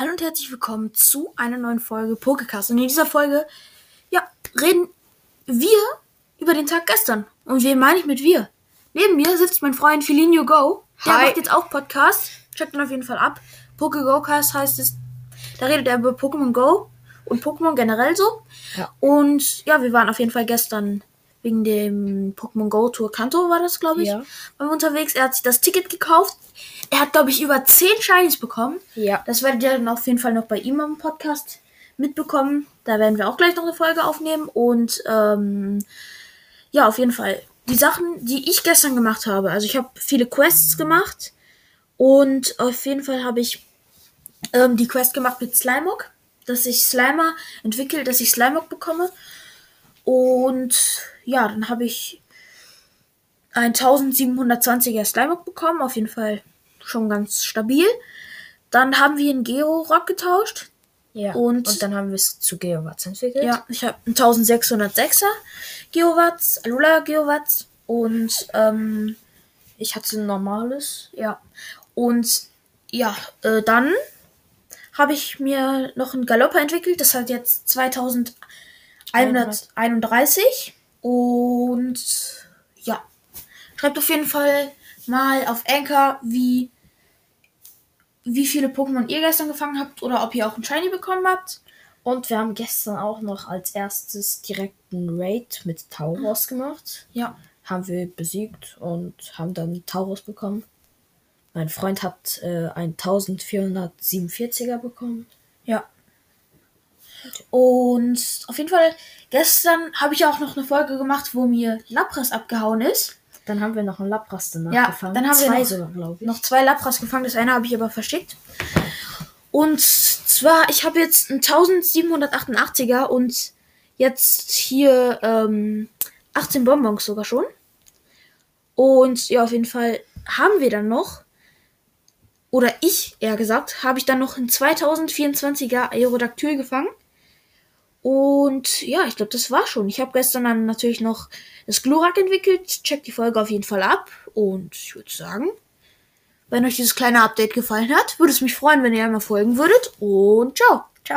Hallo und herzlich willkommen zu einer neuen Folge Pokecast. Und in dieser Folge, ja, reden wir über den Tag gestern. Und wen meine ich mit wir? Neben mir sitzt mein Freund Felinio Go. Der Hi. macht jetzt auch Podcast. Checkt ihn auf jeden Fall ab. PokeGoCast heißt es. Da redet er über Pokémon Go und Pokémon generell so. Ja. Und ja, wir waren auf jeden Fall gestern wegen dem Pokémon Go Tour Kanto war das, glaube ich, Ja. waren wir unterwegs. Er hat sich das Ticket gekauft. Er hat, glaube ich, über 10 Shinies bekommen. Ja. Das werdet ihr dann auf jeden Fall noch bei ihm am Podcast mitbekommen. Da werden wir auch gleich noch eine Folge aufnehmen. Und ähm, ja, auf jeden Fall. Die Sachen, die ich gestern gemacht habe. Also ich habe viele Quests gemacht. Und auf jeden Fall habe ich ähm, die Quest gemacht mit Slimog. Dass ich Slimer entwickle, dass ich Slimog bekomme. Und ja, dann habe ich ein 1720er Slimog bekommen. Auf jeden Fall schon ganz stabil. Dann haben wir einen Geo-Rock getauscht. Ja. Und- Und, dann haben wir es zu Geowatts entwickelt. Ja, ich habe einen 1606er Geowatts, Alula Geowatts und ähm, Ich hatte ein normales. ja. Und ja, äh, dann habe ich mir noch einen Galopper entwickelt. Das hat jetzt 2131. Und ja, schreibt auf jeden Fall mal auf Anchor, wie, wie viele Pokémon ihr gestern gefangen habt oder ob ihr auch einen Shiny bekommen habt. Und wir haben gestern auch noch als erstes direkt einen Raid mit Tauros gemacht. Ja, Haben wir besiegt und haben dann Tauros bekommen. Mein Freund hat äh, einen 1447er bekommen. Ja. Und auf jeden Fall, gestern habe ich auch noch eine Folge gemacht, wo mir Lapras abgehauen ist. Dann haben wir noch einen Lapras danach Ja, gefangen. dann haben wir Zwei noch- sogar. Noch zwei Lapras gefangen, das eine habe ich aber verschickt. Und zwar, ich habe jetzt einen 1788er und jetzt hier ähm, 18 Bonbons sogar schon. Und ja, auf jeden Fall haben wir dann noch, oder ich eher gesagt, habe ich dann noch einen 2024er Aerodactyl gefangen. Und ja, ich glaube, das war schon. Ich habe gestern dann natürlich noch das Glurak entwickelt. Checkt die Folge auf jeden Fall ab. Und ich würde sagen, wenn euch dieses kleine Update gefallen hat, würde es mich freuen, wenn ihr einmal folgen würdet. Und ciao.